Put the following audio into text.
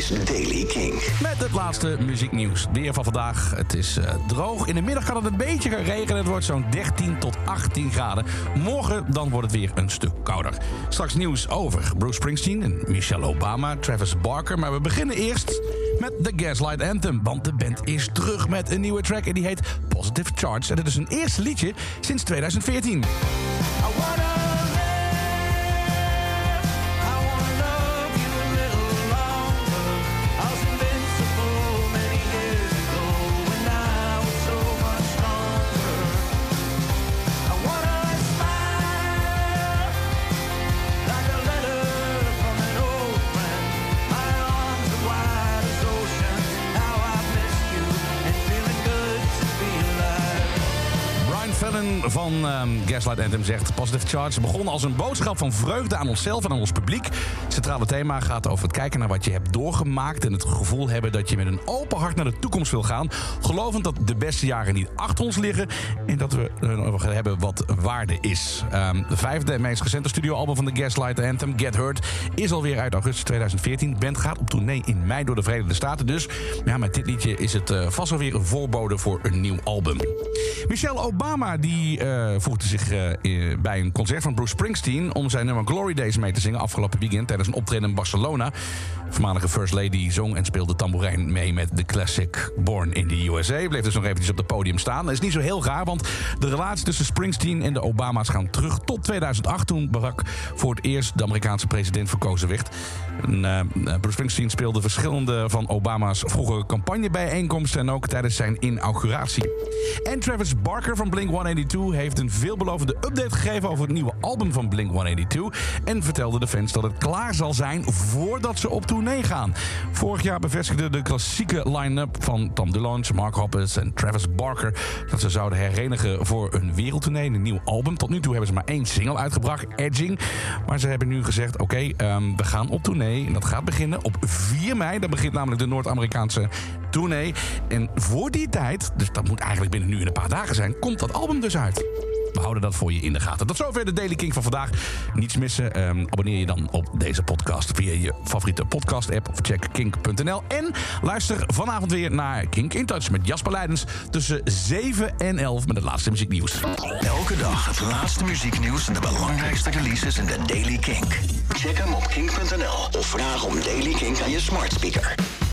is Daily King. Met het laatste muzieknieuws. Weer van vandaag. Het is uh, droog. In de middag kan het een beetje gaan regenen. Het wordt zo'n 13 tot 18 graden. Morgen dan wordt het weer een stuk kouder. Straks nieuws over Bruce Springsteen en Michelle Obama, Travis Barker. Maar we beginnen eerst met de Gaslight Anthem. Want de band is terug met een nieuwe track en die heet Positive Charge. En het is een eerste liedje sinds 2014. Van um, Gaslight Anthem zegt... Positive Charge begon als een boodschap van vreugde aan onszelf en aan ons publiek. Het centrale thema gaat over het kijken naar wat je hebt doorgemaakt... en het gevoel hebben dat je met een open hart naar de toekomst wil gaan. Gelovend dat de beste jaren niet achter ons liggen... en dat we uh, hebben wat waarde is. Um, de vijfde en meest recente studioalbum van de Gaslight Anthem, Get Hurt... is alweer uit augustus 2014. De band gaat op tournee in mei door de Verenigde Staten. Dus ja, met dit liedje is het uh, vast alweer een voorbode voor een nieuw album. Michelle Obama die uh, voegde zich uh, bij een concert van Bruce Springsteen... om zijn nummer Glory Days mee te zingen afgelopen weekend... tijdens een optreden in Barcelona. Voormalige First Lady zong en speelde tamboerijn mee met de classic Born in the USA. Bleef dus nog eventjes op het podium staan. Dat is niet zo heel raar, want de relatie tussen Springsteen en de Obama's gaan terug tot 2008... toen Barack voor het eerst de Amerikaanse president verkozen werd. En, uh, Bruce Springsteen speelde verschillende van Obama's vroegere campagnebijeenkomsten... en ook tijdens zijn inauguratie. En Travis Barker van Blink-182 heeft een veelbelovende update gegeven... over het nieuwe album van Blink-182... en vertelde de fans dat het klaar zal zijn voordat ze op tournee gaan. Vorig jaar bevestigde de klassieke line-up van Tom DeLonge, Mark Hoppus en Travis Barker... dat ze zouden herenigen voor een wereldtournee, een nieuw album. Tot nu toe hebben ze maar één single uitgebracht, Edging. Maar ze hebben nu gezegd, oké, um, we gaan op tournee. En dat gaat beginnen op 4 mei. Dan begint namelijk de Noord-Amerikaanse tournee. En voor die tijd, dus dat moet eigenlijk binnen nu in een paar dagen zijn... komt dat album dus uit. We houden dat voor je in de gaten. Tot zover de Daily King van vandaag. Niets missen. Um, abonneer je dan op deze podcast via je favoriete podcast-app of check kink.nl. En luister vanavond weer naar Kink in Touch met Jasper Leidens tussen 7 en 11 met het laatste muzieknieuws. Elke dag het laatste muzieknieuws en de belangrijkste releases in de Daily Kink. Check hem op kink.nl of vraag om Daily Kink aan je smart speaker.